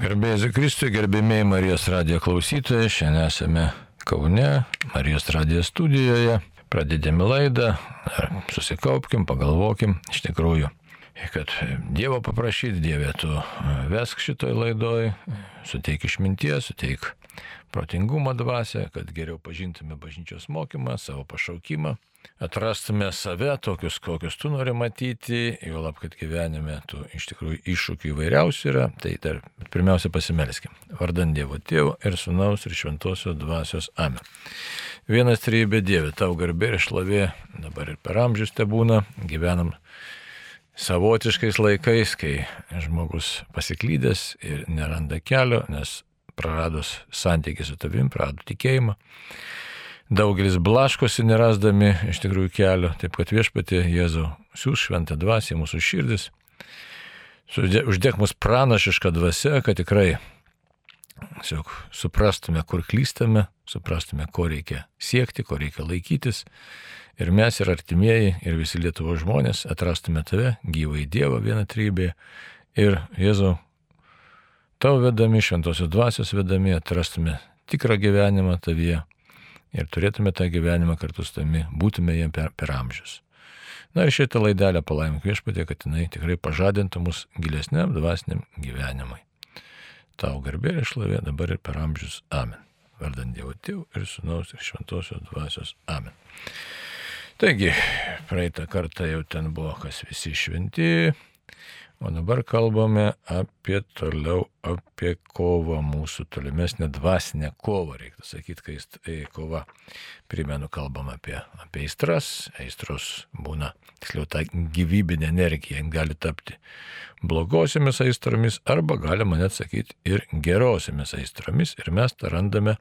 Garbėsiu Kristui, gerbėmiai Marijos radijo klausytojai, šiandien esame Kaune, Marijos radijo studijoje, pradedėme laidą, susikaupkim, pagalvokim, iš tikrųjų, kad Dievo paprašyti, Dieve, tu vesk šitoj laidoj, suteik išminties, suteik protingumo dvasę, kad geriau pažintume bažnyčios mokymą, savo pašaukimą atrastume save tokius, kokius tu nori matyti, jau lab, kad gyvenime tų iš tikrųjų iššūkių įvairiausių yra, tai dar pirmiausia pasimelskim. Vardant Dievo Tėvo ir Sūnaus ir Šventosios Dvasios Amen. Vienas trybė Dieve, tau garbė ir šlovė, dabar ir per amžius te būna, gyvenam savotiškais laikais, kai žmogus pasiklydęs ir neranda kelio, nes praradus santykį su tavim, prarado tikėjimą. Daugelis blaškosi nerasdami iš tikrųjų kelio, taip kad viešpatė Jėzų siūs šventą dvasę mūsų širdis, uždėk mus pranašišką dvasę, kad tikrai tiesiog suprastume, kur klystame, suprastume, ko reikia siekti, ko reikia laikytis. Ir mes, ir artimieji, ir visi Lietuvo žmonės atrastume tave, gyvą į Dievą vieną trybę. Ir Jėzau, tavo vedami, šventosios dvasios vedami, atrastume tikrą gyvenimą tavyje ir turėtume tą gyvenimą kartu su tami, būtume jam per, per amžius. Na ir šitą laidelę palaimink viešpatė, kad jinai tikrai pažadintų mus gilesniam dvasiniam gyvenimui. Tau garbė ir šlovė dabar ir per amžius. Amen. Vardant Dievo Tėvų ir Sūnaus ir Šventosios dvasios. Amen. Taigi, praeitą kartą jau ten buvo kas visi šventi, O dabar kalbame apie toliau, apie kovą mūsų tolimesnę dvasinę kovą, reiktų sakyti, kai tai kova, primenu, kalbam apie, apie aistras, aistros būna, tiksliau, ta gyvybinė energija gali tapti blogosiamis aistromis arba galima net sakyti ir gerosiamis aistromis ir mes tą randame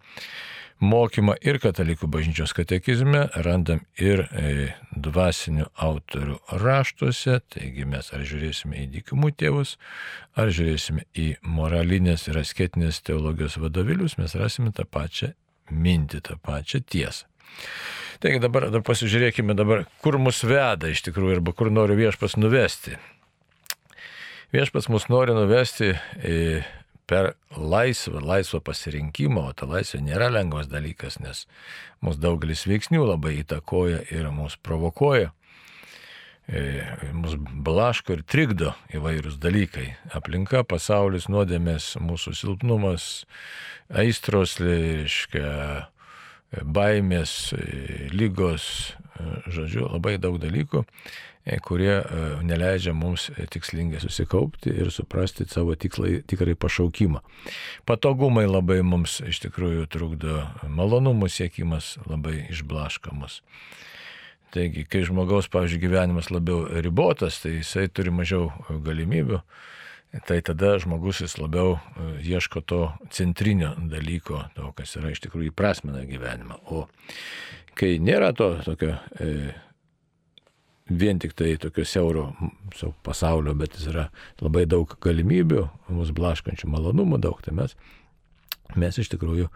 mokymą ir katalikų bažnyčios katekizme, randam ir e, dvasinių autorių raštuose, taigi mes ar žiūrėsime į dykumų tėvus, ar žiūrėsime į moralinės ir asketinės teologijos vadovėlius, mes rasime tą pačią mintį, tą pačią tiesą. Taigi dabar, dabar pasižiūrėkime dabar, kur mus veda iš tikrųjų arba kur nori viešpas nuvesti. Viešpas mus nori nuvesti į per laisvą, laisvą pasirinkimą, o ta laisvė nėra lengvas dalykas, nes mūsų daugelis veiksnių labai įtakoja ir mūsų provokuoja, e, mūsų blaško ir trikdo įvairūs dalykai. Aplinka, pasaulis, nuodėmės, mūsų silpnumas, aistros, reiškia, baimės, lygos, žodžiu, labai daug dalykų E, kurie e, neleidžia mums tikslingai susikaupti ir suprasti savo tikslai, tikrai pašaukimą. Patogumai labai mums iš tikrųjų trukdo, malonumų siekimas labai išblaškamas. Taigi, kai žmogaus, pavyzdžiui, gyvenimas labiau ribotas, tai jisai turi mažiau galimybių, tai tada žmogus vis labiau e, ieško to centrinio dalyko, to, kas yra iš tikrųjų įprasmina gyvenimą. O kai nėra to tokio e, vien tik tai tokio siauro pasaulio, bet jis yra labai daug galimybių, mūsų blaškančių malonumų daug, tai mes, mes iš tikrųjų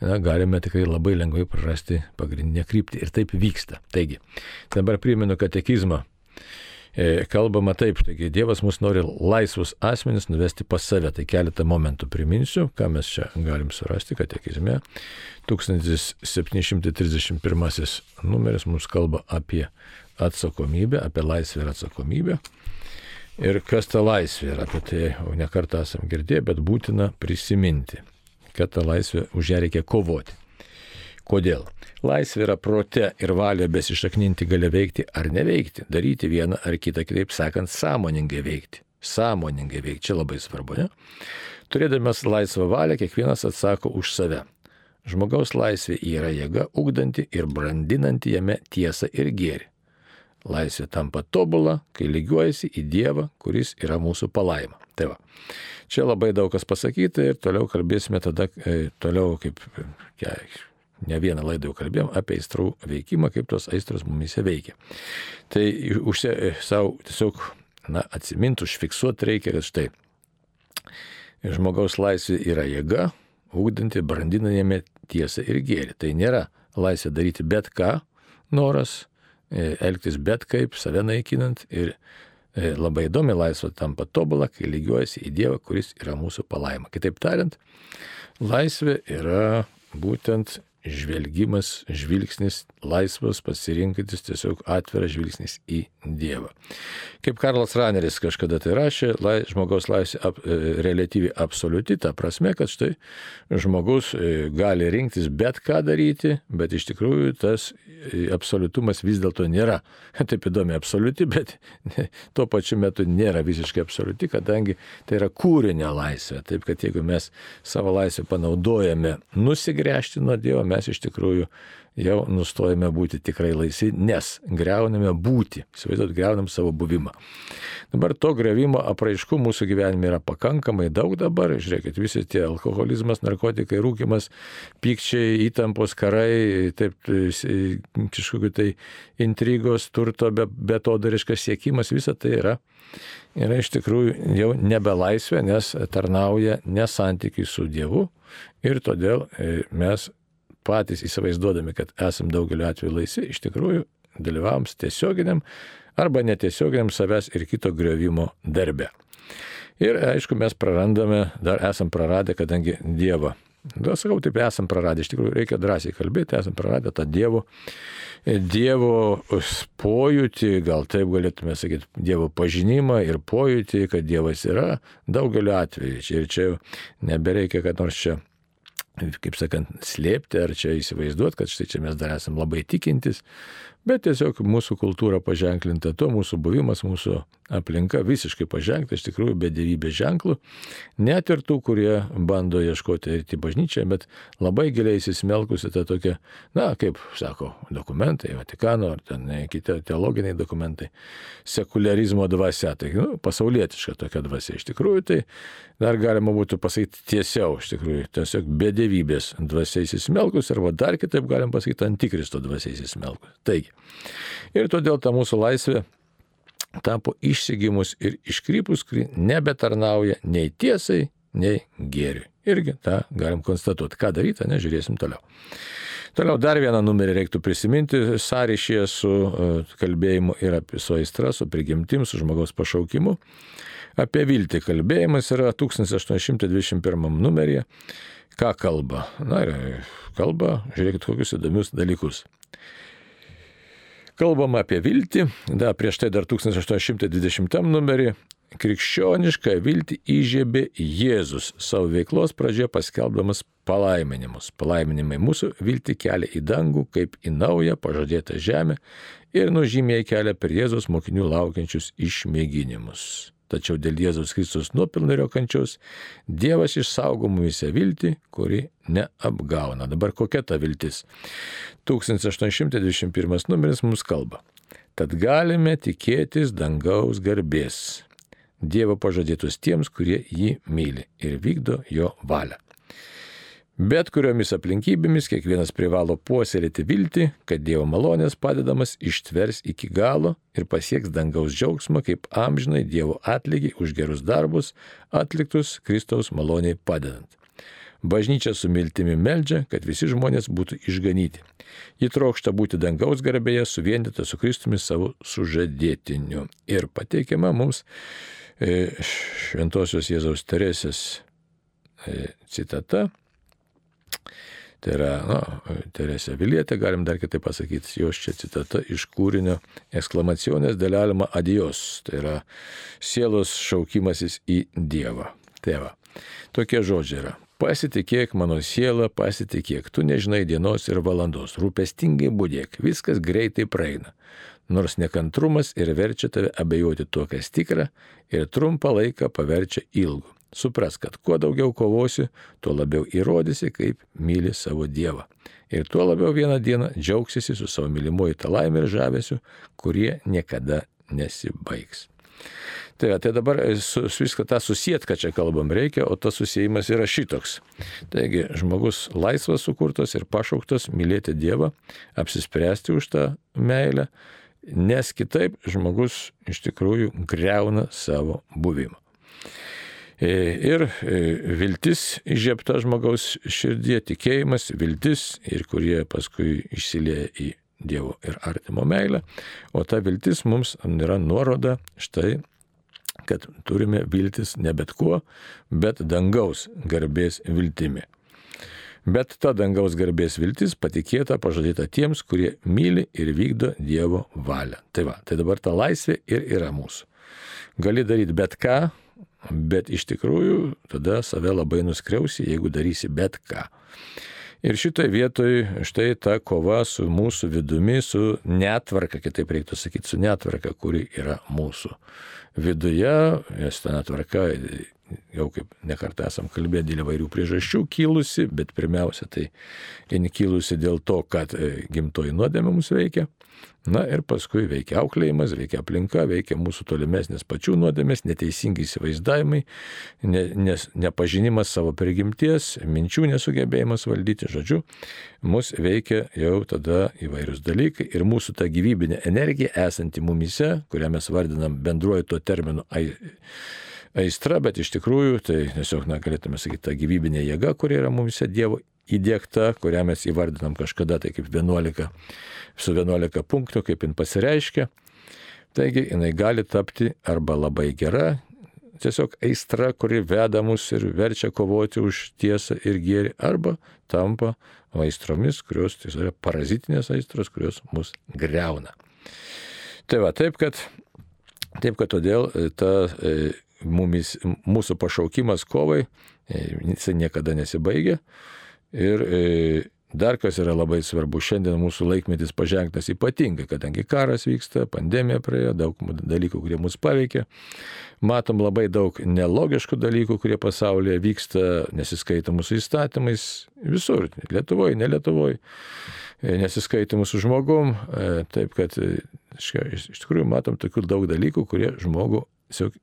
na, galime tikrai labai lengvai prarasti pagrindinę kryptį ir taip vyksta. Taigi, dabar primenu katekizmą. E, kalbama taip, taigi Dievas mus nori laisvus asmenis nuvesti pas save. Tai keletą momentų priminsiu, ką mes čia galim surasti katekizme. 1731 numeris mums kalba apie atsakomybę, apie laisvę ir atsakomybę. Ir kas ta laisvė yra, apie tai jau nekartą esam girdėję, bet būtina prisiminti, kad tą laisvę už ją reikia kovoti. Kodėl? Laisvė yra prote ir valia besišakninti gali veikti ar neveikti, daryti vieną ar kitą, kitaip sakant, sąmoningai veikti. Sąmoningai veikti, čia labai svarbu, ne? Turėdamas laisvą valią, kiekvienas atsako už save. Žmogaus laisvė yra jėga, ugdanti ir brandinanti jame tiesą ir gėrį. Laisvė tampa tobula, kai lygiuojasi į Dievą, kuris yra mūsų palaima. Tai va. Čia labai daug kas pasakyta ir toliau kalbėsime tada, e, toliau kaip ja, ne vieną laidą jau kalbėjom apie aistrų veikimą, kaip tos aistros mumise veikia. Tai užsia, e, savo tiesiog na, atsiminti, užfiksuoti reikia, kad štai žmogaus laisvė yra jėga, ūkdanti, brandinami tiesą ir gėrį. Tai nėra laisvė daryti bet ką, noras, E, elgtis bet kaip, save naikinant ir e, labai įdomi, laisvė tampa tobula, kai lygiuojasi į Dievą, kuris yra mūsų palaima. Kitaip tariant, laisvė yra būtent žvelgimas, žvilgsnis, laisvas, pasirinkantis tiesiog atviras žvilgsnis į Dievą. Kaip Karlas Raneris kažkada tai rašė, lai, žmogaus laisvė ap, e, relatyviai absoliuti, ta prasme, kad štai žmogus e, gali rinktis bet ką daryti, bet iš tikrųjų tas e, absoliutumas vis dėlto nėra. Taip įdomi absoliuti, bet tuo pačiu metu nėra visiškai absoliuti, kadangi tai yra kūrinio laisvė. Taip kad jeigu mes savo laisvę panaudojame nusigręžti nuo Dievo, mes iš tikrųjų jau nustojame būti tikrai laisvi, nes greuname būti, įsivaizduot, greunam savo buvimą. Dabar to grevimo apraiškų mūsų gyvenime yra pakankamai daug dabar, žiūrėkit, visi tie alkoholizmas, narkotikai, rūkimas, pykčiai, įtampos, karai, taip, kažkokiu tai intrigos, turto, be, betodariškas siekimas, visa tai yra yra iš tikrųjų jau nebe laisvė, nes tarnauja nesantykiai su Dievu. Ir todėl e, mes patys įsivaizduodami, kad esam daugeliu atveju laisvi, iš tikrųjų dalyvavom tiesioginiam arba netiesioginiam savęs ir kito griovimo darbe. Ir aišku, mes prarandame, dar esam praradę, kadangi Dievą. Da, sakau, taip esam praradę, iš tikrųjų reikia drąsiai kalbėti, esam praradę tą Dievo, dievo pojūtį, gal taip galėtume sakyti, Dievo pažinimą ir pojūtį, kad Dievas yra daugeliu atveju. Ir čia jau nebereikia, kad nors čia kaip sakant, slėpti ar čia įsivaizduoti, kad štai čia mes dar esame labai tikintis, bet tiesiog mūsų kultūra paženklinta to, mūsų buvimas, mūsų aplinka visiškai pažengta, iš tikrųjų be dievybės ženklų, net ir tų, kurie bando ieškoti eiti į bažnyčią, bet labai giliai įsismelkusi ta tokia, na, kaip sako, dokumentai, Vatikano ar ten kiti teologiniai dokumentai, sekularizmo dvasia, tai nu, pasaulietiška tokia dvasia. Iš tikrųjų, tai dar galima būtų pasakyti tiesiau, iš tikrųjų, tiesiog be dievybės dvasia įsismelkus, arba dar kitaip galim pasakyti antikristo dvasia įsismelkus. Taigi, Ir todėl ta mūsų laisvė tapo išsigimus ir iškrypus, kuri nebetarnauja nei tiesai, nei gėriui. Irgi tą galim konstatuoti. Ką daryti, nežiūrėsim toliau. Toliau dar vieną numerį reiktų prisiminti sąryšyje su e, kalbėjimu ir apie su aistra, su prigimtim, su žmogaus pašaukimu. Apie viltį kalbėjimas yra 1821 numeryje. Ką kalba? Na ir kalba, žiūrėkit, kokius įdomius dalykus. Kalbama apie viltį, da, prieš tai dar 1820 numerį. Krikščionišką viltį įžiebė Jėzus savo veiklos pradžioje paskelbdamas palaiminimus. Palaiminimai mūsų viltį kelia į dangų kaip į naują pažadėtą žemę ir nužymėja kelią per Jėzus mokinių laukiančius išmėginimus. Tačiau dėl Jėzaus Kristus nuopilno ir jo kančios Dievas išsaugo mumise viltį, kuri neapgauna. Dabar kokia ta viltis? 1821 numeris mums kalba. Tad galime tikėtis dangaus garbės. Dievo pažadėtus tiems, kurie jį myli ir vykdo jo valią. Bet kuriomis aplinkybėmis kiekvienas privalo puoselėti viltį, kad Dievo malonės padedamas ištvers iki galo ir pasieks dangaus džiaugsmą kaip amžinai Dievo atlygį už gerus darbus atliktus Kristaus maloniai padedant. Bažnyčia su miltimi meldžia, kad visi žmonės būtų išganyti. Ji trokšta būti dangaus garbėje suvienyta su Kristumi savo sužadėtiniu. Ir pateikiama mums e, Šventojios Jėzaus Teresės e, citata Tai yra, na, Teresė Vilietė, galim dar kitaip pasakyti, jos čia citata iš kūrinio eksklamacionės dalelima adijos. Tai yra sielos šaukimasis į Dievą. Tėvą. Tokie žodžiai yra. Pasitikėk mano siela, pasitikėk, tu nežinai dienos ir valandos, rūpestingai būdėk, viskas greitai praeina. Nors nekantrumas ir verčia tave abejoti tuo, kas tikra, ir trumpą laiką paverčia ilgu. Supras, kad kuo daugiau kovosi, tuo labiau įrodysi, kaip myli savo Dievą. Ir tuo labiau vieną dieną džiaugsiesi su savo mylimuoju tą laimę ir žavesiu, kurie niekada nesibaigs. Tai, tai dabar su, su viską tą susijęt, ką čia kalbam reikia, o tas susijimas yra šitoks. Taigi žmogus laisvas sukurtas ir pašauktas mylėti Dievą, apsispręsti už tą meilę, nes kitaip žmogus iš tikrųjų greuna savo buvimą. E, ir e, viltis įžiepta žmogaus širdie, tikėjimas, viltis ir kurie paskui išsilieja į Dievo ir artimo meilę, o ta viltis mums yra nuoroda štai kad turime viltis ne bet kuo, bet dangaus garbės viltimi. Bet ta dangaus garbės viltis patikėta, pažadėta tiems, kurie myli ir vykdo Dievo valią. Tai va, tai dabar ta laisvė ir yra mūsų. Gali daryti bet ką, bet iš tikrųjų tada save labai nuskriausi, jeigu darysi bet ką. Ir šitoje vietoje štai ta kova su mūsų vidumi, su netvarka, kitaip reiktų sakyti, su netvarka, kuri yra mūsų viduje, nes ta netvarka jau kaip nekartą esam kalbėję dėl įvairių priežasčių kilusi, bet pirmiausia tai jin kilusi dėl to, kad e, gimtoji nuodėmė mums veikia. Na ir paskui veikia auklėjimas, veikia aplinka, veikia mūsų tolimesnės pačių nuodėmės, neteisingi įsivaizdavimai, ne, nes, nepažinimas savo prigimties, minčių nesugebėjimas valdyti, žodžiu, mus veikia jau tada įvairius dalykai. Ir mūsų ta gyvybinė energija esanti mumise, kurią mes vardinam bendruoju tuo terminu aistra, bet iš tikrųjų tai tiesiog, na, galėtume sakyti, ta gyvybinė jėga, kuri yra mumise Dievo įdėkta, kurią mes įvardinam kažkada tai kaip 11, su 11 punktų, kaip jin pasireiškia. Taigi jinai gali tapti arba labai gera, tiesiog aistra, kuri veda mus ir verčia kovoti už tiesą ir gėrį, arba tampa aistromis, kurios tai yra parazitinės aistros, kurios mus greuna. Tai va, taip kad, taip kad todėl ta e, mumis, mūsų pašaukimas kovai, e, jisai niekada nesibaigia. Ir e, dar kas yra labai svarbu, šiandien mūsų laikmetis pažengtas ypatingai, kadangi karas vyksta, pandemija praėjo, daug dalykų, kurie mus paveikia. Matom labai daug nelogiškų dalykų, kurie pasaulyje vyksta, nesiskaitomų su įstatymais, visur, Lietuvoje, ne Lietuvoje, nesiskaitomų su žmogum. Taip kad iš tikrųjų matom tokių daug dalykų, kurie žmogų tiesiog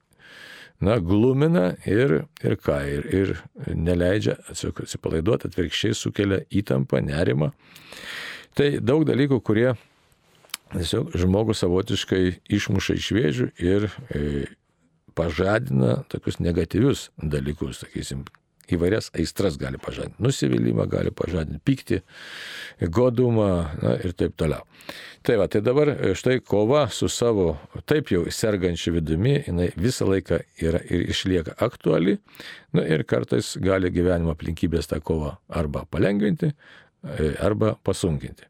na, glumina ir, ir ką, ir, ir neleidžia atsipalaiduoti, atvirkščiai sukelia įtampą, nerimą. Tai daug dalykų, kurie tiesiog žmogus savotiškai išmuša iš vėžių ir e, pažadina tokius negatyvius dalykus, sakysim, įvairias aistras gali pažadinti. Nusivylimą gali pažadinti, pyktį, godumą na, ir taip toliau. Tai va, tai dabar e, štai kova su savo taip jau sergančiu vidumi, jinai visą laiką yra ir išlieka aktuali. Na ir kartais gali gyvenimo aplinkybės tą kovą arba palengvinti, e, arba pasunkinti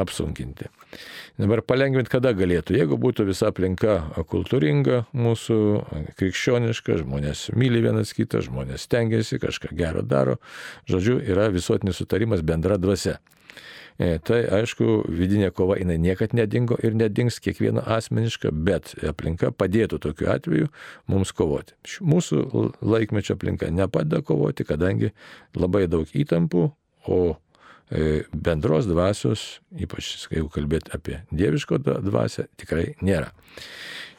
apsunkinti. Dabar palengvinti kada galėtų, jeigu būtų visa aplinka kultūringa, mūsų krikščioniška, žmonės myli vienas kitą, žmonės stengiasi, kažką gero daro, žodžiu, yra visuotinis sutarimas bendra dvasia. E, tai aišku, vidinė kova jinai niekad nedingo ir nedings kiekvieno asmeniška, bet aplinka padėtų tokiu atveju mums kovoti. Mūsų laikmečio aplinka nepadeda kovoti, kadangi labai daug įtampų, o bendros dvasios, ypač jeigu kalbėti apie dieviško dvasę, tikrai nėra.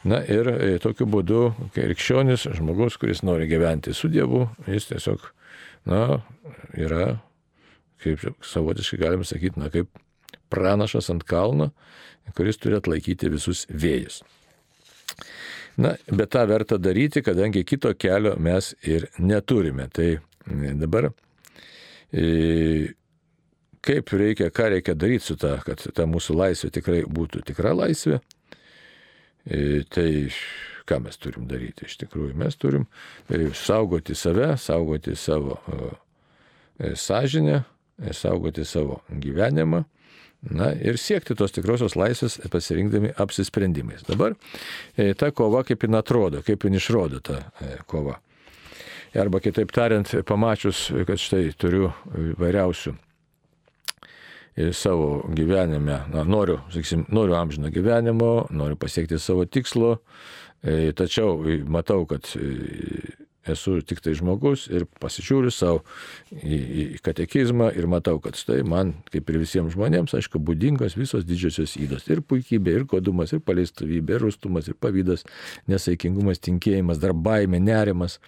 Na ir e, tokiu būdu krikščionis, žmogus, kuris nori gyventi su Dievu, jis tiesiog, na, yra, kaip savotiškai galim sakyti, na, kaip pranašas ant kalno, kuris turi atlaikyti visus vėjus. Na, bet tą verta daryti, kadangi kito kelio mes ir neturime. Tai dabar e, kaip reikia, ką reikia daryti su ta, kad ta mūsų laisvė tikrai būtų tikra laisvė. E, tai ką mes turim daryti iš tikrųjų? Mes turim e, saugoti save, saugoti savo e, sąžinę, saugoti savo gyvenimą. Na ir siekti tos tikrosios laisvės pasirinkdami apsisprendimais. Dabar ta kova kaip jin atrodo, kaip jin išrodo ta kova. Arba kitaip tariant, pamačius, kad štai turiu vairiausių savo gyvenime, na, noriu, sakysim, noriu amžino gyvenimo, noriu pasiekti savo tikslo, e, tačiau matau, kad e, esu tik tai žmogus ir pasižiūriu savo į, į katekizmą ir matau, kad štai man, kaip ir visiems žmonėms, aišku, būdingos visos didžiosios įdos. Ir puikybė, ir godumas, ir paleistuvybė, ir rustumas, ir pavydas, nesaikingumas, tinkėjimas, dar baimė, nerimas.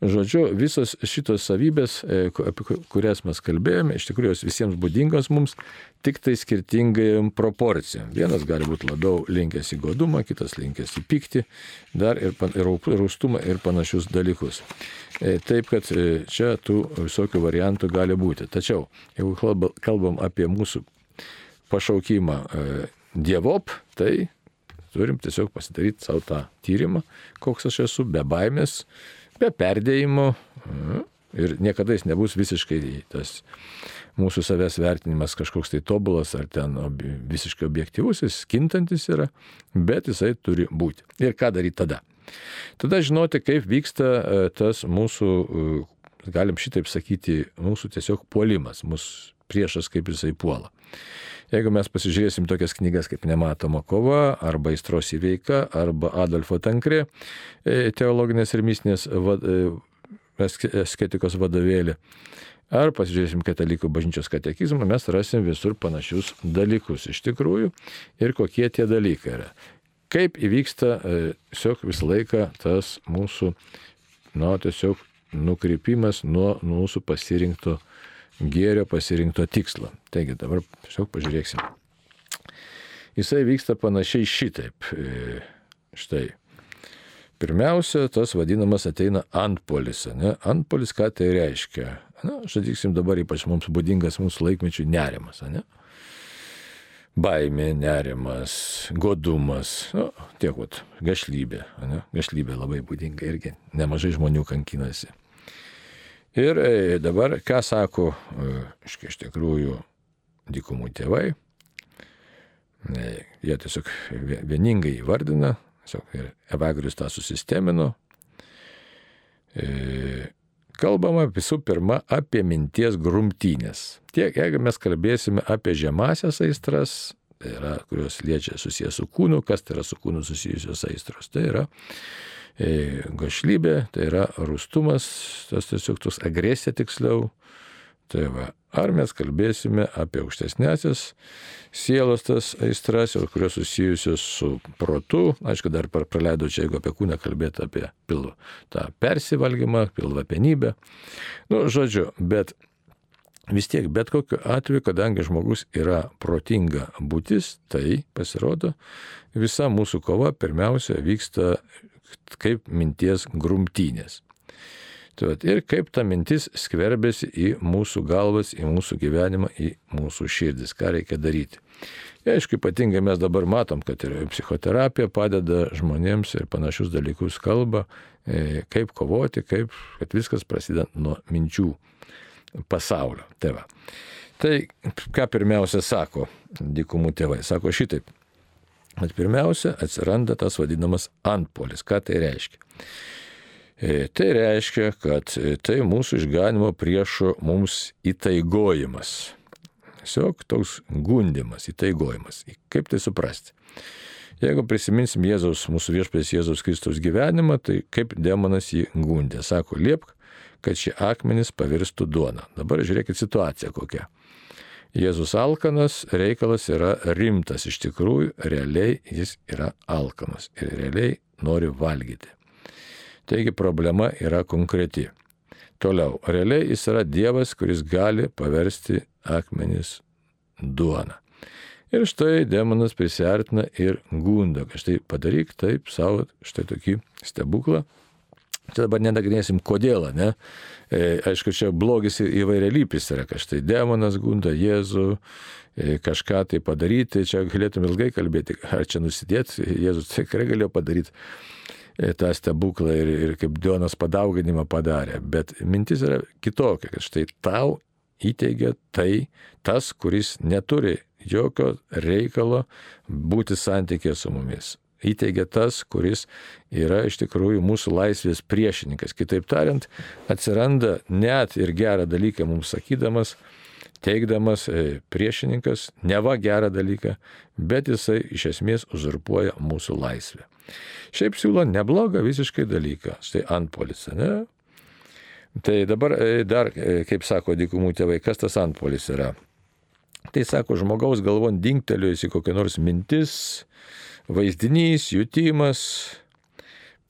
Žodžiu, visos šitos savybės, e, apie kurias mes kalbėjome, iš tikrųjų jos visiems būdingos mums, tik tai skirtingai proporcija. Vienas gali būti labiau linkęs į godumą, kitas linkęs į pyktį, dar ir, ir rūstumą ir panašius dalykus. E, taip, kad e, čia tų visokių variantų gali būti. Tačiau, jeigu kalbam apie mūsų pašaukimą dievop, tai turim tiesiog pasidaryti savo tą tyrimą, koks aš esu, be baimės, be perdėjimo. E, ir niekada jis nebus visiškai tas mūsų savęs vertinimas kažkoks tai tobulas ar ten visiškai objektivus, jis kintantis yra, bet jisai turi būti. Ir ką daryti tada? Tada žinoti, kaip vyksta e, tas mūsų, e, galim šitaip sakyti, mūsų tiesiog puolimas, mūsų priešas kaip jisai puola. Jeigu mes pasižiūrėsim tokias knygas kaip Nematoma kova, arba Įstros įveika, arba Adolfo Tankrė, e, teologinės ir mistinės asketikos vadovėlį, ar pasižiūrėsim katalikų bažnyčios katekizmą, mes rasim visur panašius dalykus iš tikrųjų ir kokie tie dalykai yra. Kaip įvyksta e, tiesiog visą laiką tas mūsų, na, tiesiog nukrypimas nuo mūsų pasirinkto gėrio, pasirinkto tikslo. Taigi dabar tiesiog pažiūrėkime. Jisai vyksta panašiai šitaip. E, štai Pirmiausia, tas vadinamas ateina antpolis. Ne? Antpolis ką tai reiškia? Na, žodyksim dabar ypač mums būdingas mūsų laikmečių nerimas. Ne? Baimė, nerimas, godumas, nu, tiek vat, gašlybė. Ne? Gašlybė labai būdinga irgi, nemažai žmonių kankinasi. Ir e, dabar, ką sako, e, iš tikrųjų, dykumų tėvai, e, jie tiesiog vieningai įvardina Tiesiog ir Evagrius tą susistemino. Kalbama visų pirma apie minties grumtynės. Tiek, jeigu mes kalbėsime apie žemasias aistras, tai yra, kurios liečia susijęs su kūnu, kas tai yra su kūnu susijusios aistros, tai yra gašlybė, tai yra rūstumas, tas tiesiog tos agresija tiksliau, Tai va, ar mes kalbėsime apie aukštesnėsias sielos tas aistras, kurios susijusios su protu, aišku, dar praleidau čia, jeigu apie kūną kalbėti apie pilvą, tą persivalgymą, pilvą penybę. Nu, žodžiu, bet vis tiek, bet kokiu atveju, kadangi žmogus yra protinga būtis, tai pasirodo, visa mūsų kova pirmiausia vyksta kaip minties grumtynės. Tai vat, ir kaip ta mintis skverbėsi į mūsų galvas, į mūsų gyvenimą, į mūsų širdis, ką reikia daryti. Ir aišku, ypatingai mes dabar matom, kad ir psichoterapija padeda žmonėms ir panašius dalykus kalba, e, kaip kovoti, kaip, kad viskas prasideda nuo minčių pasaulio. Tai, va. tai ką pirmiausia sako dykumų tėvai? Sako šitaip. Bet pirmiausia atsiranda tas vadinamas antpolis. Ką tai reiškia? E, tai reiškia, kad e, tai mūsų išganimo priešo mums įtaigojimas. Tiesiog toks gundimas, įtaigojimas. Kaip tai suprasti? Jeigu prisiminsim Jėzaus, mūsų viešpės Jėzaus Kristaus gyvenimą, tai kaip demonas jį gundė. Sako, liepk, kad šie akmenys pavirstų duona. Dabar žiūrėkit situaciją kokia. Jėzus alkanas, reikalas yra rimtas. Iš tikrųjų, realiai jis yra alkanas ir realiai nori valgyti. Taigi problema yra konkreti. Toliau, realiai jis yra Dievas, kuris gali paversti akmenis duoną. Ir štai demonas prisartina ir gunda, kad štai padaryk taip savo štai tokį stebuklą. Čia dabar nenagrinėsim, kodėl, ne? E, aišku, čia blogis įvairialypis yra, kad štai demonas gunda Jėzų, e, kažką tai padaryti, čia galėtum ilgai kalbėti, ar čia nusidėti, Jėzus tikrai galėjo padaryti tą stebuklą ir, ir kaip duonos padauginimą padarė. Bet mintis yra kitokia, kad štai tau įteigia tai tas, kuris neturi jokio reikalo būti santykė su mumis. Įteigia tas, kuris yra iš tikrųjų mūsų laisvės priešininkas. Kitaip tariant, atsiranda net ir gerą dalyką mums sakydamas, teikdamas e, priešininkas, neva gerą dalyką, bet jisai iš esmės uzurpuoja mūsų laisvę. Šiaip siūlo neblogą visiškai dalyką. Štai antpolis, ne? Tai dabar e, dar, e, kaip sako dykumų tėvai, kas tas antpolis yra? Tai sako, žmogaus galvon dingtelėjusi kokia nors mintis, vaizdinys, jutimas,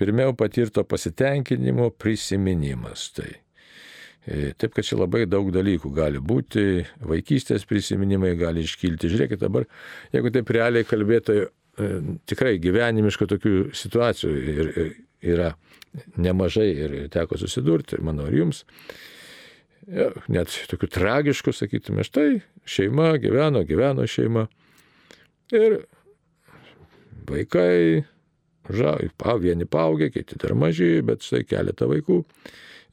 pirmiau patirto pasitenkinimo prisiminimas. Tai. E, taip, kad čia labai daug dalykų gali būti, vaikystės prisiminimai gali iškilti. Žiūrėkit dabar, jeigu taip realiai kalbėtojai, E, tikrai gyvenimiškų tokių situacijų ir, yra nemažai ir teko susidurti, manau, ir jums. net tokių tragiškų, sakytume, štai šeima gyveno, gyveno šeima. Ir vaikai, ža, pa, vieni paaugę, kiti dar maži, bet štai keletą vaikų.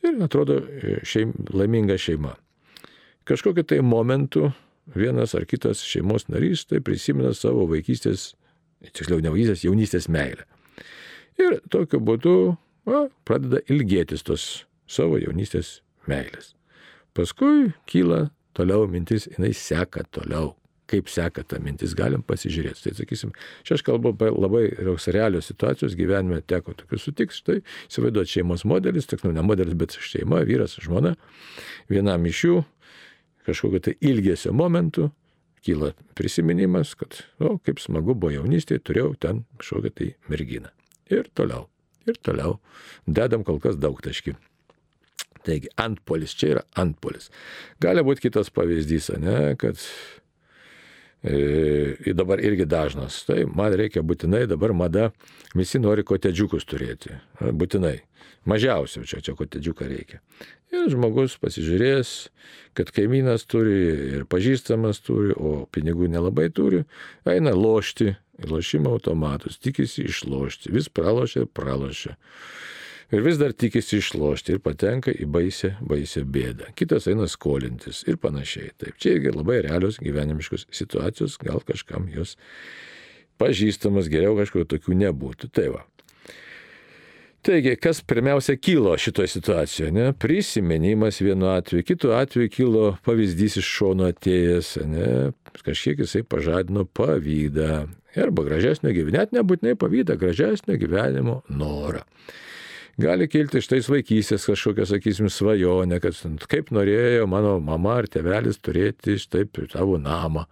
Ir atrodo šeim, laiminga šeima. Kažkokiu tai momentu vienas ar kitas šeimos narys tai prisimena savo vaikystės, tiksliau ne vaikystės, jaunystės meilę. Ir tokiu būdu va, pradeda ilgėtis tos savo jaunystės meilės. Paskui kyla toliau mintis, jinai seka toliau. Kaip seka ta mintis, galim pasižiūrėti. Tai sakysim, čia aš kalbu labai realios situacijos, gyvenime teko tokius sutiks, štai įsivaizduoti šeimos modelis, tik nu ne modelis, bet šeima, vyras, žmona. Vienam iš jų kažkokio tai ilgesio momentų kyla prisiminimas, kad, o, kaip smagu buvo jaunystėje, turėjau ten kažkokią tai merginą. Ir toliau, ir toliau. Dedam kol kas daug taškių. Taigi, antpolis, čia yra antpolis. Gali būti kitas pavyzdys, ne, kad dabar irgi dažnas. Tai man reikia būtinai, dabar mada, visi nori kotedžiukus turėti. Būtinai. Mažiausiai čia, čia kotedžiuką reikia. Ir žmogus pasižiūrės, kad kaimynas turi ir pažįstamas turi, o pinigų nelabai turi, eina lošti lošimo automatus, tikisi išlošti, vis pralošia pralošia ir vis dar tikisi išlošti ir patenka į baisę, baisę bėdą. Kitas eina skolintis ir panašiai. Taip, čia irgi labai realios gyvenimiškos situacijos, gal kažkam jos pažįstamas, geriau kažkokių tokių nebūtų. Tai va. Taigi, kas pirmiausia kilo šitoje situacijoje? Ne? Prisiminimas vienu atveju, kitu atveju kilo pavyzdys iš šono atėjęs, ne? kažkiek jisai pažadino pavydą. Arba gražesnio gyvenimo, net nebūtinai pavydą, gražesnio gyvenimo norą gali kilti iš tais vaikystės kažkokia, sakysim, svajonė, kad kaip norėjo mano mama ar tėvelis turėti štaip savo namą.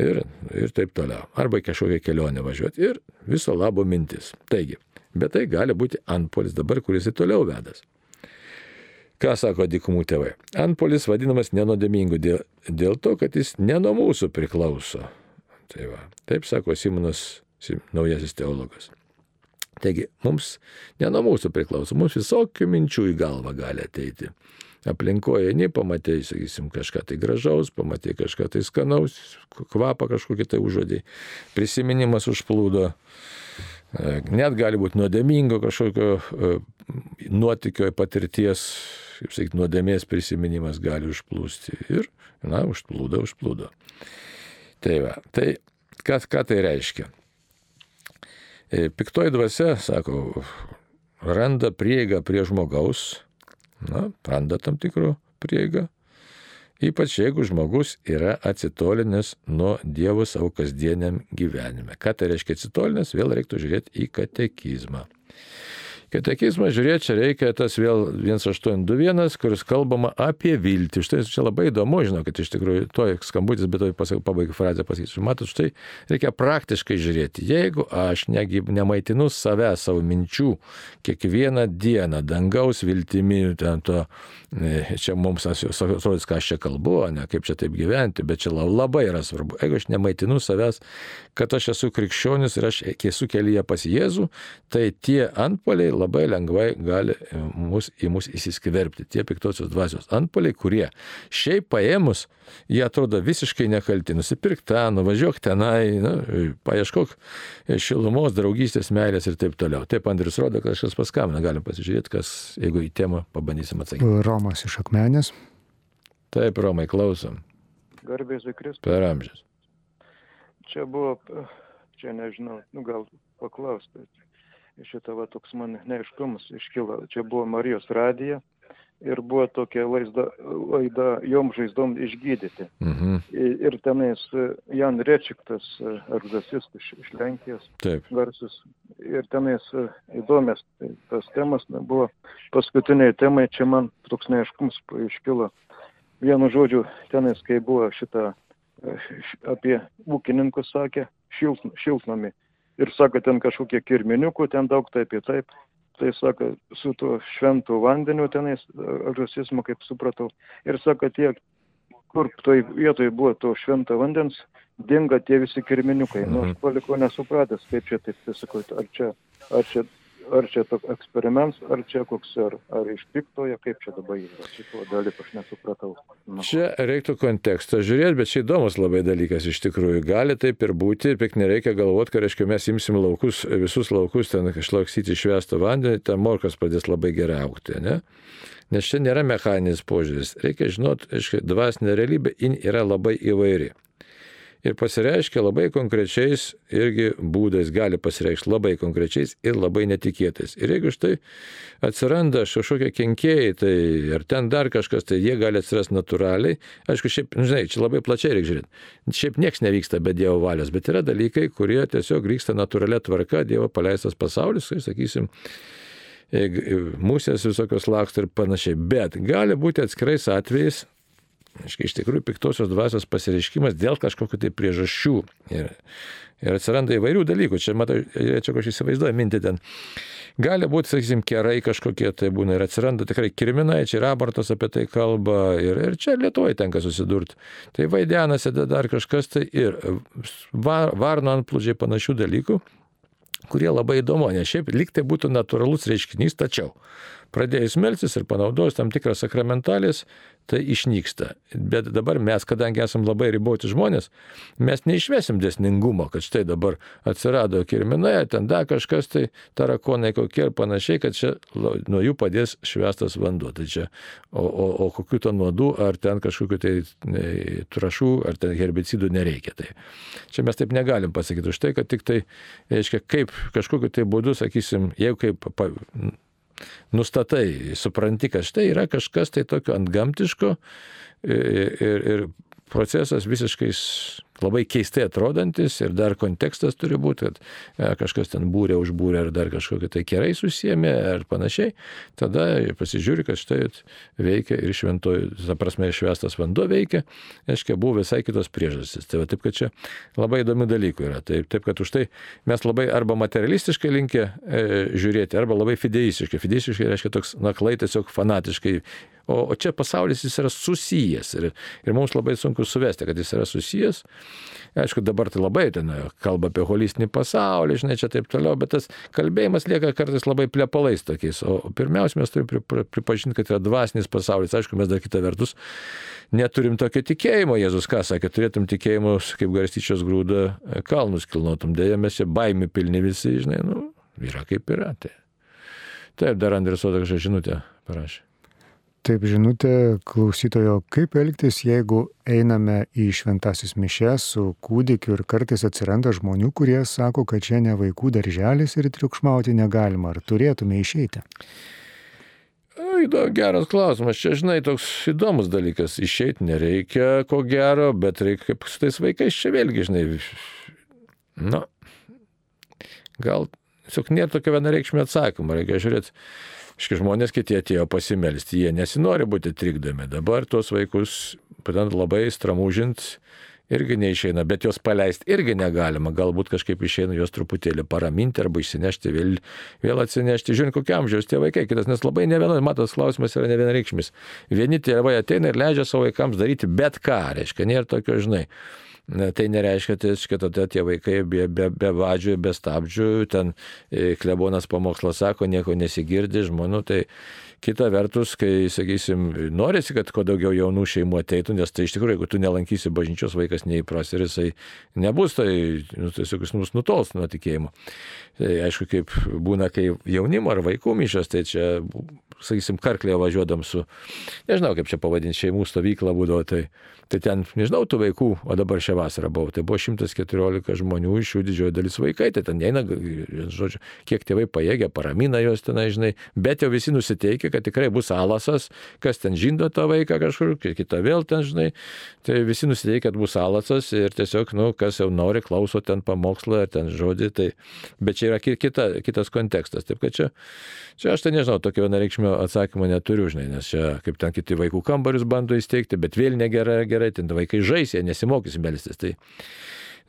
Ir, ir taip toliau. Arba kažkokią kelionę važiuoti. Ir viso labo mintis. Taigi, bet tai gali būti antpolis dabar, kuris į toliau vedas. Ką sako dikumų tėvai? Antpolis vadinamas nenodėmingu dėl, dėl to, kad jis ne nuo mūsų priklauso. Tai va, taip sako Simonas, naujasis teologas. Taigi mums ne nuo mūsų priklauso, mums visokių minčių į galvą gali ateiti. Aplinkoje nei pamatė, sakysim, kažką tai gražaus, pamatė kažką tai skanaus, kvapą kažkokį tai užuodį, prisiminimas užplūdo, e, net gali būti nuodėmingo kažkokio e, nuotikio patirties, kaip sakyti, nuodėmės prisiminimas gali užplūsti ir, na, užplūdo, užplūdo. Tai va, tai kas, ką tai reiškia? E, piktoji dvasia, sako, randa prieigą prie žmogaus, na, randa tam tikrų prieigą, ypač jeigu žmogus yra atsitolinęs nuo Dievo savo kasdieniam gyvenime. Ką tai reiškia atsitolinęs, vėl reiktų žiūrėti į katekizmą. Katekizmą žiūrėti čia reikia tas vėl 1821, kuris kalbama apie viltį. Štai čia labai įdomu, žinau, kad iš tikrųjų to skambutis, bet to pabaigai frazę pasakysiu. Matot, štai reikia praktiškai žiūrėti. Jeigu aš negi, nemaitinu save, savo minčių kiekvieną dieną dangaus viltimi, ten to, e, čia mums atrodys, ką aš čia kalbu, ne kaip čia taip gyventi, bet čia labai yra svarbu. Jeigu aš nemaitinu savęs, kad aš esu krikščionis ir aš esu kelyje pas Jėzų, tai tie antpoliai labai lengvai gali e, mus, į mus įsiskverbti. Tie piktosios dvasios antpoliai, kurie šiaip paėmus, jie atrodo visiškai nekalti. Nusipirk tą, nuvažiuok tenai, na, paieškok šilumos, draugystės, meilės ir taip toliau. Taip Andrius rodo, kad kažkas paskambina, galim pasižiūrėti, kas, jeigu į temą pabandysim atsakyti. Romas iš akmenės. Taip, Romai, klausom. Garbės Kristus. Per amžius. Čia buvo, čia nežinau, nu gal paklausti šitą va toks man neaiškumas iškilo. Čia buvo Marijos radija ir buvo tokia laida, laida jom žaizdom išgydyti. Mhm. Ir tenais e, Jan Rečiktas, e, egzorcistas iš, iš Lenkijos, Taip. garsus. Ir tenais e, įdomias tas temas buvo paskutiniai temai, čia man toks neaiškumas iškilo. Vienu žodžiu, tenais, kai buvo šitą apie ūkininkus sakė, šiltnami ir sako, ten kažkokie kirminiukų, ten daug taip ir taip. Tai sako, su tuo šventu vandeniu tenais, rasizmu, kaip supratau. Ir sako, tie, kur toj vietoj buvo to švento vandens, dinga tie visi kirminiukai. Nu, aš mhm. palikau nesupratęs, kaip čia taip, tai sakau, ar čia, ar čia ar čia toks eksperiments, ar čia koks, ar, ar iš piktoje, kaip čia dabar yra. Šito dalyko aš nesupratau. Nu. Čia reiktų kontekstą žiūrėti, bet čia įdomus labai dalykas iš tikrųjų. Gali taip ir būti, ir nereikia galvoti, kad reiškia, mes imsim laukus, visus laukus ten išlaksyti išvestą vandenį, ten morkas pradės labai gerai aukti. Ne? Nes čia nėra mechaninis požiūris. Reikia žinoti, dvasinė realybė yra labai įvairi ir pasireiškia labai konkrečiais irgi būdais, gali pasireikšti labai konkrečiais ir labai netikėtais. Ir jeigu štai atsiranda kažkokie kenkėjai, tai ar ten dar kažkas, tai jie gali atsirasti natūraliai. Aišku, šiaip, nu, žinai, čia labai plačiai reikia žiūrėti. Šiaip nieks nevyksta be Dievo valios, bet yra dalykai, kurie tiesiog vyksta natūralia tvarka, Dievo paleistas pasaulis, kai sakysim, musės visokios laksto ir panašiai. Bet gali būti atskirais atvejais Aiškiai, iš tikrųjų piktosios dvasios pasireiškimas dėl kažkokių tai priežasčių. Ir, ir atsiranda įvairių dalykų. Čia, matau, čia kažkaip įsivaizduoju mintį ten. Gali būti, sakysim, kerai kažkokie tai būna ir atsiranda tikrai kirminai, čia ir abortas apie tai kalba ir, ir čia Lietuvoje tenka susidurti. Tai vaidenasi dar kažkas tai ir var, varno antplūdžiai panašių dalykų, kurie labai įdomu, nes šiaip lyg tai būtų natūralus reiškinys, tačiau pradėjus melsis ir panaudojus tam tikras sakramentalės, tai išnyksta. Bet dabar mes, kadangi esame labai riboti žmonės, mes neišvesim desningumo, kad štai dabar atsirado kirminai, ten dar kažkas, tai tarakonai kokie ir panašiai, kad čia nuo jų padės švestas vanduo. Tai čia, o, o, o kokių to nuodų, ar ten kažkokių tai ne, trašų, ar ten herbicidų nereikia. Tai čia mes taip negalim pasakyti už tai, kad tik tai, reiškia, kaip kažkokiu tai būdu, sakysim, jeigu kaip nustatai, supranti, kad štai yra kažkas tai tokio antgamtiško ir, ir, ir procesas visiškai labai keistai atrodantis ir dar kontekstas turi būti, kad e, kažkas ten būrė, užbūrė ar dar kažkokie tai kerai susijėmė ar panašiai, tada pasižiūri, kad štai veikia ir šventoji, ta prasme, švestas vanduo veikia, aiškiai, buvo visai kitos priežastys. Tai va, taip, kad čia labai įdomių dalykų yra. Taip, taip kad už tai mes labai arba materialistiškai linkę e, žiūrėti, arba labai fideistiškai. Fideistiškai reiškia toks naklai tiesiog fanatiškai O, o čia pasaulis jis yra susijęs ir, ir mums labai sunku suvesti, kad jis yra susijęs. Aišku, dabar tai labai ten kalba apie holistinį pasaulį, žinai, čia taip toliau, bet tas kalbėjimas lieka kartais labai plepalais tokiais. O pirmiausia, mes turime pripažinti, kad yra dvasinis pasaulis. Aišku, mes dar kitą vertus neturim tokio tikėjimo. Jėzus ką sakė, turėtum tikėjimo, kaip garstyčios grūda, kalnus kilnotum. Deja, mes čia baimi pilni visi, žinai, nu, yra kaip yra. Tai. Taip, dar Andrės Oda kažką žinutę parašė. Taip, žinutė klausytojo, kaip elgtis, jeigu einame į šventasis mišes su kūdikiu ir kartais atsiranda žmonių, kurie sako, kad čia ne vaikų darželis ir triukšmauti negalima. Ar turėtume išeiti? Geras klausimas. Čia, žinai, toks įdomus dalykas. Išeiti nereikia, ko gero, bet reikia kaip su tais vaikais čia vėlgi, žinai. Na, gal tiesiog nėra tokio vienareikšmio atsakymo. Reikia žiūrėti Iški žmonės kiti atėjo pasimelsti, jie nesinori būti trikdomi. Dabar tuos vaikus, padant labai stramūžint, irgi neišeina, bet juos paleisti irgi negalima. Galbūt kažkaip išeina juos truputėlį paraminti arba išsinešti, vėl, vėl atsinešti. Žiūrint, kokie amžiaus tie vaikai, kitas, nes labai ne vienas, matos, klausimas yra ne vienareikšmis. Vieni tėvai ateina ir leidžia savo vaikams daryti bet ką, reiškia, nėra tokio, žinai. Tai nereiškia, tai, tada tie vaikai be, be, be vadžių, be stabdžių, ten e, klebonas pamokslo sako, nieko nesigirdi žmonių, tai Kita vertus, kai, sakysim, norisi, kad kuo daugiau jaunų šeimų ateitų, nes tai iš tikrųjų, jeigu tu nelankysi bažnyčios, vaikas neįpras ir jisai nebus, tai nu, tiesiog jis mus nutols nuo tikėjimo. Tai aišku, kaip būna, kai jaunimo ar vaikų mišas, tai čia, sakysim, karklėje važiuodam su, nežinau kaip čia pavadinti, šeimų stovyklą būdavo, tai Tai ten, nežinau, tų vaikų, o dabar šią vasarą buvo, tai buvo 114 žmonių, iš jų didžioji dalis vaikai, tai ten eina, žodžiu, kiek tėvai pajėgia, paramina juos ten, žinai, bet jau visi nusiteikia, kad tikrai bus alasas, kas ten žindo tą vaiką kažkur, kita vėl ten, žinai, tai visi nusiteikia, kad bus alasas ir tiesiog, nu, kas jau nori, klauso ten pamokslą ar ten žodį, tai, bet čia yra kita, kitas kontekstas. Taip kad čia, čia aš tai nežinau, tokio vienareikšmio atsakymo neturiu, žinai, nes čia kaip ten kiti vaikų kambarius bando įsteigti, bet vėl negerai, gerai ten vaikai žais, jie nesimokys melstis. Tai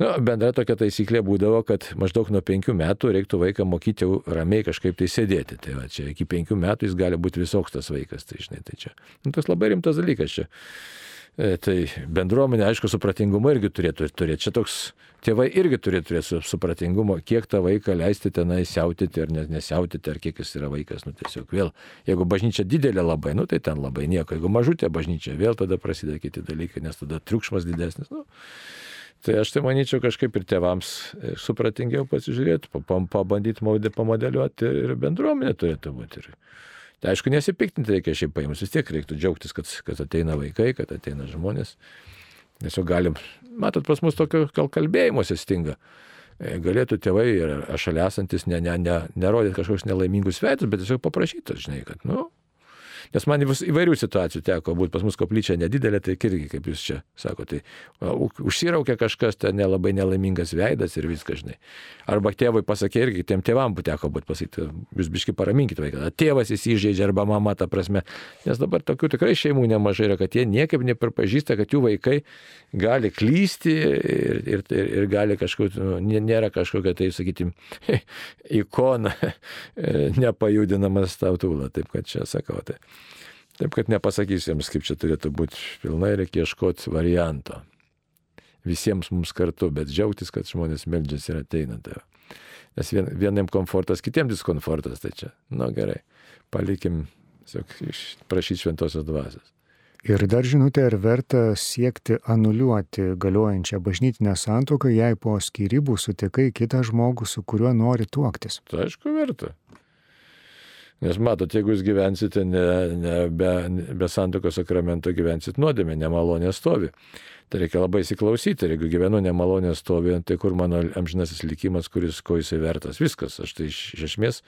nu, bendra tokia taisyklė būdavo, kad maždaug nuo penkių metų reiktų vaiką mokyti jau ramiai kažkaip tai sėdėti. Tai va, čia iki penkių metų jis gali būti visoks tas vaikas, tai žinai, tai čia. Nu, tas labai rimtas dalykas čia. E, tai bendruomenė, aišku, supratingumo irgi turėtų turėti. Čia toks tėvai irgi turėtų turėti supratingumo, kiek tą vaiką leisti tenai siautyti ar nesiautyti, ar kiek jis yra vaikas. Nu, tiesiog vėl, jeigu bažnyčia didelė labai, nu, tai ten labai nieko. Jeigu mažutė bažnyčia, vėl tada prasideda kiti dalykai, nes tada triukšmas didesnis. Nu, Tai aš tai manyčiau kažkaip ir tėvams e, supratingiau pasižiūrėti, pabandyti pamodeliuoti ir bendruomenė turėtų būti. Ir Tai aišku, nesipiktinti reikia šiaip paimus, vis tiek reiktų džiaugtis, kad, kad ateina vaikai, kad ateina žmonės. Tiesiog galim, matot, pas mus tokio gal kalbėjimo stinga. E, galėtų tėvai ir šalia esantis ne, ne, ne, nerodyti kažkokius nelaimingus veitus, bet tiesiog paprašyti, žinai, kad, nu, Nes man įvairių situacijų teko būti pas mus koplyčia nedidelė, tai irgi, kaip jūs čia sakote, tai užsiraukia kažkas, ten nelabai nelaimingas veidas ir viskas, žinai. Arba tėvui pasakė irgi, tiem tėvam teko būti pasakyti, jūs biški paraminkit vaiką. Tėvas įsižeidžia arba mama, ta prasme. Nes dabar tokių tikrai šeimų nemažai yra, kad jie niekaip nepripažįsta, kad jų vaikai gali klysti ir, ir, ir, ir gali kažkur, nu, nėra kažkokia, tai sakytim, ikona nepajudinamas tautūla. Taip kad čia sakau. Tai. Taip kad nepasakysiu jums, kaip čia turėtų būti. Pilnai reikia ieškoti varianto. Visiems mums kartu, bet džiaugtis, kad žmonės meldžiasi ir ateina. Tai. Nes vien, vieniem komfortas, kitiems diskomfortas. Tai čia, nu gerai, palikim, prašyti šventosios dvasios. Ir dar žinutė, ar verta siekti anuliuoti galiojančią bažnytinę santoką, jei po skirybų sutikai kitą žmogų, su kuriuo nori tuoktis? Tai aišku, verta. Nes matot, jeigu jūs gyvensite ne, ne, be, be santokos sakramento, gyvensit nuodėmė, nemalonė stovi. Tai reikia labai įsiklausyti, ir jeigu gyvenu nemalonė stovi, tai kur mano amžinasis likimas, kuris ko jisai vertas. Viskas, aš tai iš, esmės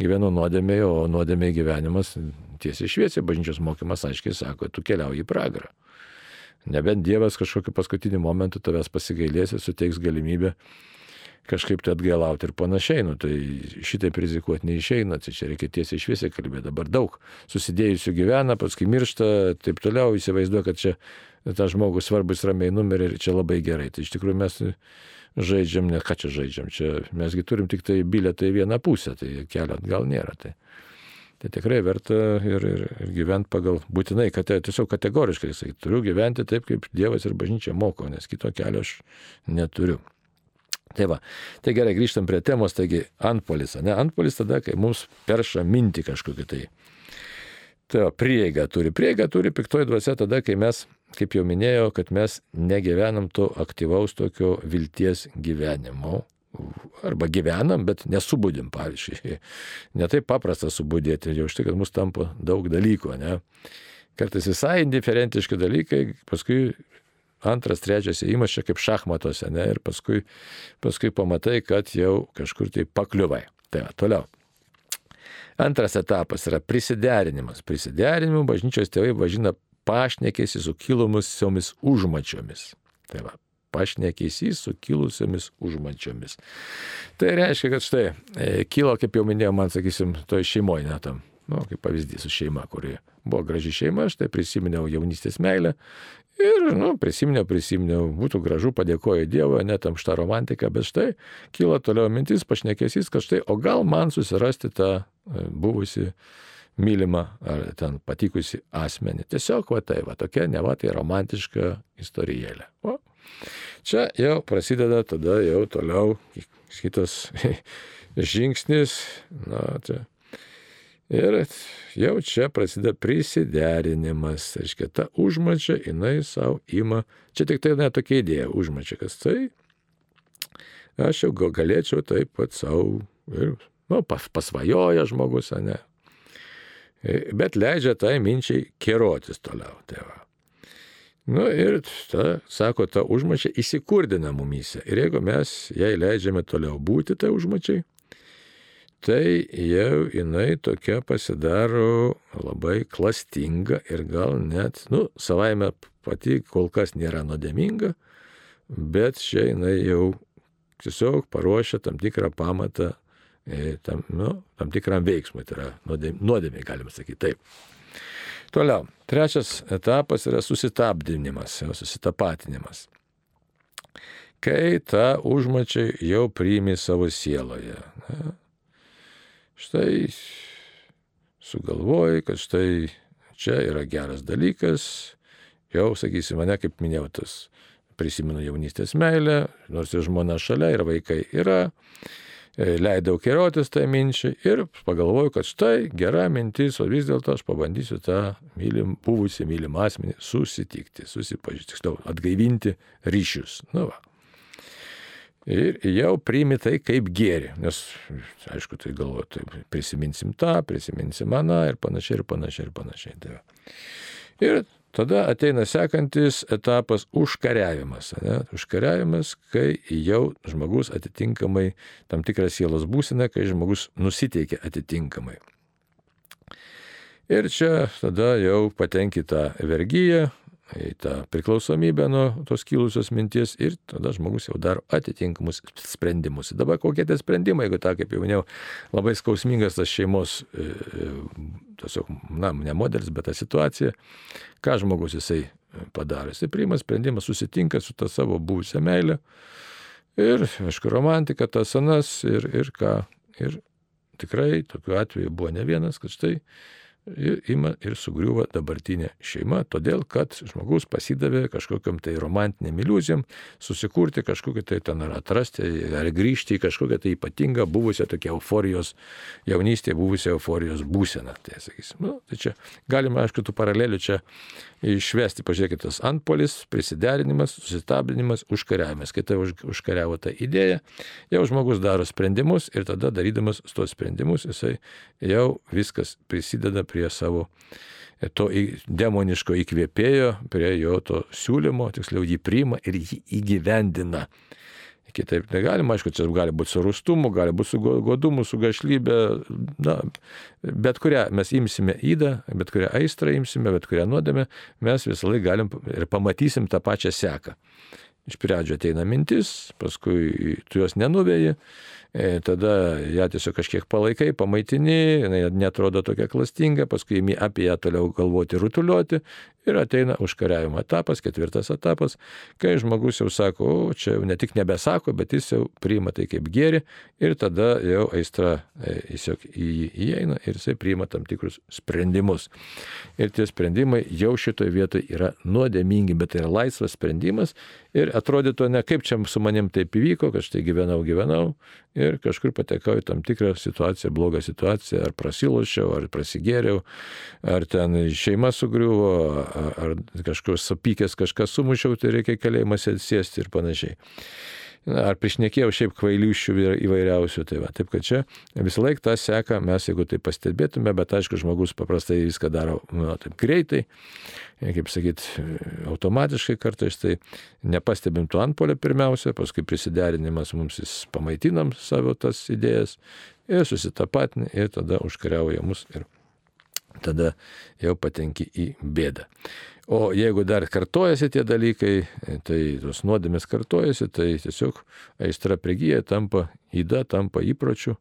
gyvenu nuodėmėje, o nuodėmėje gyvenimas tiesiai šviesiai, bažnyčios mokymas aiškiai sako, tu keliauji į pragarą. Nebent Dievas kažkokiu paskutiniu momentu tavęs pasigailės ir suteiks galimybę kažkaip tai atgailauti ir panašiai, nu, tai šitai rizikuoti neišeina, tai čia reikia tiesiai šviesiai kalbėti. Dabar daug susidėjusių gyvena, paskui miršta, taip toliau, įsivaizduoja, kad čia tas žmogus svarbus ramiai numerį ir čia labai gerai. Tai iš tikrųjų mes žaidžiam, ne ką čia žaidžiam, čia mesgi turim tik tai bilietą į vieną pusę, tai kelio atgal nėra. Tai. Tai tikrai verta ir, ir, ir gyventi pagal būtinai, kad tiesiog kategoriškai, jisai turiu gyventi taip, kaip Dievas ir bažnyčia moko, nes kito kelio aš neturiu. Tai va, tai gerai, grįžtam prie temos, taigi antpolis, ne, antpolis tada, kai mums perša minti kažkokį tai. Tai va, prieiga turi, prieiga turi piktoji dvasia tada, kai mes, kaip jau minėjau, kad mes negyvenam to aktyvaus tokio vilties gyvenimo. Arba gyvenam, bet nesubudim, pavyzdžiui. Netai paprasta subudėti, jau štai, kad mus tampa daug dalykų, ne. Kartais visai indiferentiški dalykai, paskui antras, trečias įėjimas čia kaip šachmatuose, ne, ir paskui, paskui pamatai, kad jau kažkur tai pakliuvai. Tai va, toliau. Antras etapas yra prisiderinimas. Prisiderinimų bažnyčios tėvai važina pašnekėsi su kilusiomis užmačiomis. Tai va, pašnekėsi su kilusiomis užmačiomis. Tai reiškia, kad štai, e, kilo, kaip jau minėjau, man sakysim, toj šeimoje netam. Nu, kaip pavyzdys su šeima, kuri buvo graži šeima, aš tai prisiminiau jaunystės meilę Ir, nu, prisiminiau, prisiminiau, būtų gražu, padėkoju Dievui, net amšta romantika, bet štai kyla toliau mintis, pašnekėsys, kad štai, o gal man susirasti tą e, buvusi mylimą ar ten patikusi asmenį. Tiesiog, va tai, va tokia, ne va tai romantiška istorijėlė. O, čia jau prasideda tada jau toliau kitas žingsnis, na, čia Ir jau čia prasideda prisiderinimas. Reiškia, ta užmačia, jinai savo ima. Čia tik tai ne tokia idėja užmačia, kas tai. Aš jau gal galėčiau taip pat savo ir nu, pas, pasvajoja žmogus, ne. E, bet leidžia tai minčiai kerotis toliau. Tai va. Nu ir ta, sako, ta užmačia įsikurdina mumyse. Ir jeigu mes jai leidžiame toliau būti, tai užmačiai, tai jau jinai tokia pasidaro labai klastinga ir gal net, nu, savaime pati kol kas nėra nuodėminga, bet čia jinai jau tiesiog paruošia tam tikrą pamatą e, tam, nu, tam tikram veiksmui, tai yra nuodėmė, galima sakyti taip. Toliau, trečias etapas yra susitabdinimas, susitapatinimas. Kai tą užmačiai jau priimi savo sieloje. Ne? Štai sugalvoji, kad štai čia yra geras dalykas jau, sakysim, mane, kaip minėjau, tas prisimenu jaunystės meilę, nors ir žmona šalia, ir vaikai yra, e, leidau keriotis tą minčią ir pagalvojau, kad štai gera mintis, o vis dėlto aš pabandysiu tą mylim, buvusią mylimą asmenį susitikti, susipažinti, tiksliau, atgaivinti ryšius. Nu va. Ir jau priimi tai kaip gėri, nes, aišku, tai galvoju, tai prisiminsim tą, prisiminsim aną ir panašiai, ir panašiai, ir panašiai. Tai ir tada ateina sekantis etapas užkariavimas. Ne? Užkariavimas, kai jau žmogus atitinkamai tam tikrą sielos būseną, kai žmogus nusiteikia atitinkamai. Ir čia tada jau patenki tą vergyją, į tą priklausomybę nuo tos kilusios minties ir tada žmogus jau daro atitinkamus sprendimus. Dabar kokie tie sprendimai, jeigu tą, kaip jau minėjau, labai skausmingas tas šeimos, e, e, tiesiog, na, ne modelis, bet ta situacija, ką žmogus jisai padaro. Jisai priima sprendimą, susitinka su tą savo buvusią meilę ir, aišku, romantika, tas senas ir, ir ką. Ir tikrai tokiu atveju buvo ne vienas, kad štai ima ir sugriuva dabartinė šeima, todėl kad žmogus pasidavė kažkokiam tai romantiniam iliuzijom, susikurti kažkokį tai ten ar atrasti, ar grįžti į kažkokią tai ypatingą buvusią tokią euforijos, jaunystėje buvusią euforijos būseną. Tai, sakysim, nu, tai čia galima, aišku, tų paralelių čia išvesti, pažiūrėkit, tas antpolis, prisiderinimas, susistabdinimas, užkariavimas. Kai tai užkariavo tą idėją, jau žmogus daro sprendimus ir tada darydamas tos sprendimus jisai jau viskas prisideda prie savo to demoniško įkvėpėjo, prie jo to siūlymo, tiksliau jį priima ir jį įgyvendina. Kitaip negalima, aišku, čia gali būti su rustumu, gali būti su godumu, su gašlybė, na, bet kurią mes imsime įdą, bet kurią aistrą imsime, bet kurią nuodėmę, mes visą laiką galim ir pamatysim tą pačią seką. Iš pradžio ateina mintis, paskui tu jos nenuvėjai, tada ją tiesiog kažkiek palaikai, pamaitini, jinai netrodo tokia klastinga, paskui imi apie ją toliau galvoti, rutuliuoti ir ateina užkariavimo etapas, ketvirtas etapas, kai žmogus jau sako, o čia jau ne tik nebesako, bet jis jau priima tai kaip gėri ir tada jau aistra e, tiesiog į jį įeina ir jisai priima tam tikrus sprendimus. Ir tie sprendimai jau šitoje vietoje yra nuodėmingi, bet tai yra laisvas sprendimas ir atrodytų ne kaip čia su manim taip įvyko, kad štai gyvenau, gyvenau ir kažkur patekau į tam tikrą situaciją, blogą situaciją, ar prasilošiau, ar prasigėriau, ar ten šeima sugriuvo, ar kažkoks supykęs kažkas sumušiau, tai reikia kalėjimas sėsti ir panašiai ar prišnekėjau šiaip kvailiušių įvairiausių. Tai va, taip kad čia visą laiką tą seką mes, jeigu tai pastebėtume, bet aišku, žmogus paprastai viską daro nu, taip greitai, kaip sakyt, automatiškai kartais, tai nepastebim to antpolio pirmiausia, paskui prisiderinimas mums jis pamaitinam savo tas idėjas ir susitapatinį ir tada užkariauja mus ir tada jau patenki į bėdą. O jeigu dar kartojasi tie dalykai, tai tos nuodėmės kartojasi, tai tiesiog aistra prigyja, tampa įda, tampa įpročiu.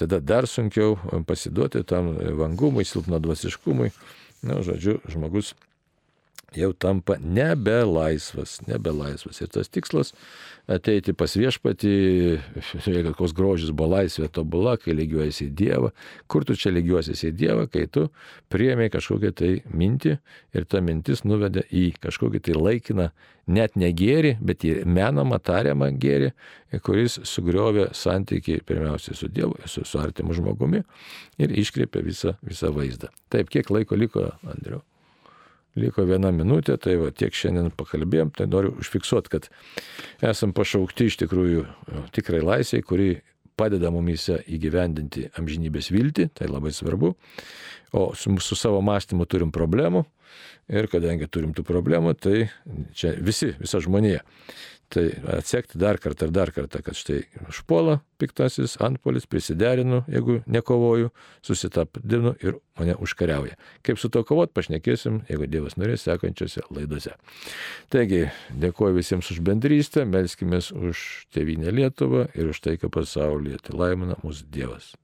Tada dar sunkiau pasiduoti tam vangumui, silpnadvasiškumui. Na, žodžiu, žmogus jau tampa nebe laisvas, nebe laisvas. Ir tas tikslas ateiti pas viešpatį, koks grožis buvo laisvė tobula, kai lygiuojasi į Dievą. Kur tu čia lygiuosiesi į Dievą, kai tu priemė kažkokią tai mintį ir ta mintis nuvedė į kažkokį tai laikiną, net ne gėrį, bet į menamą, tariamą gėrį, kuris sugriovė santykiai pirmiausia su Dievu, su, su artimu žmogumi ir iškreipė visą, visą vaizdą. Taip, kiek laiko liko, Andriu? Liko viena minutė, tai va tiek šiandien pakalbėjom, tai noriu užfiksuoti, kad esam pašaukti iš tikrųjų tikrai laisviai, kuri padeda mumise įgyvendinti amžinybės viltį, tai labai svarbu. O su, su savo mąstymu turim problemų ir kadangi turim tų problemų, tai čia visi, visa žmonija. Tai atsekti dar kartą ir dar kartą, kad štai užpuola piktasis antpolis, prisiderinu, jeigu nekovoju, susitapdinu ir mane užkariauja. Kaip su to kovot, pašnekėsim, jeigu Dievas norės, sekančiose laidose. Taigi, dėkuoju visiems už bendrystę, melskime už tėvynę Lietuvą ir už taiką pasaulyje. Tai laimina mūsų Dievas.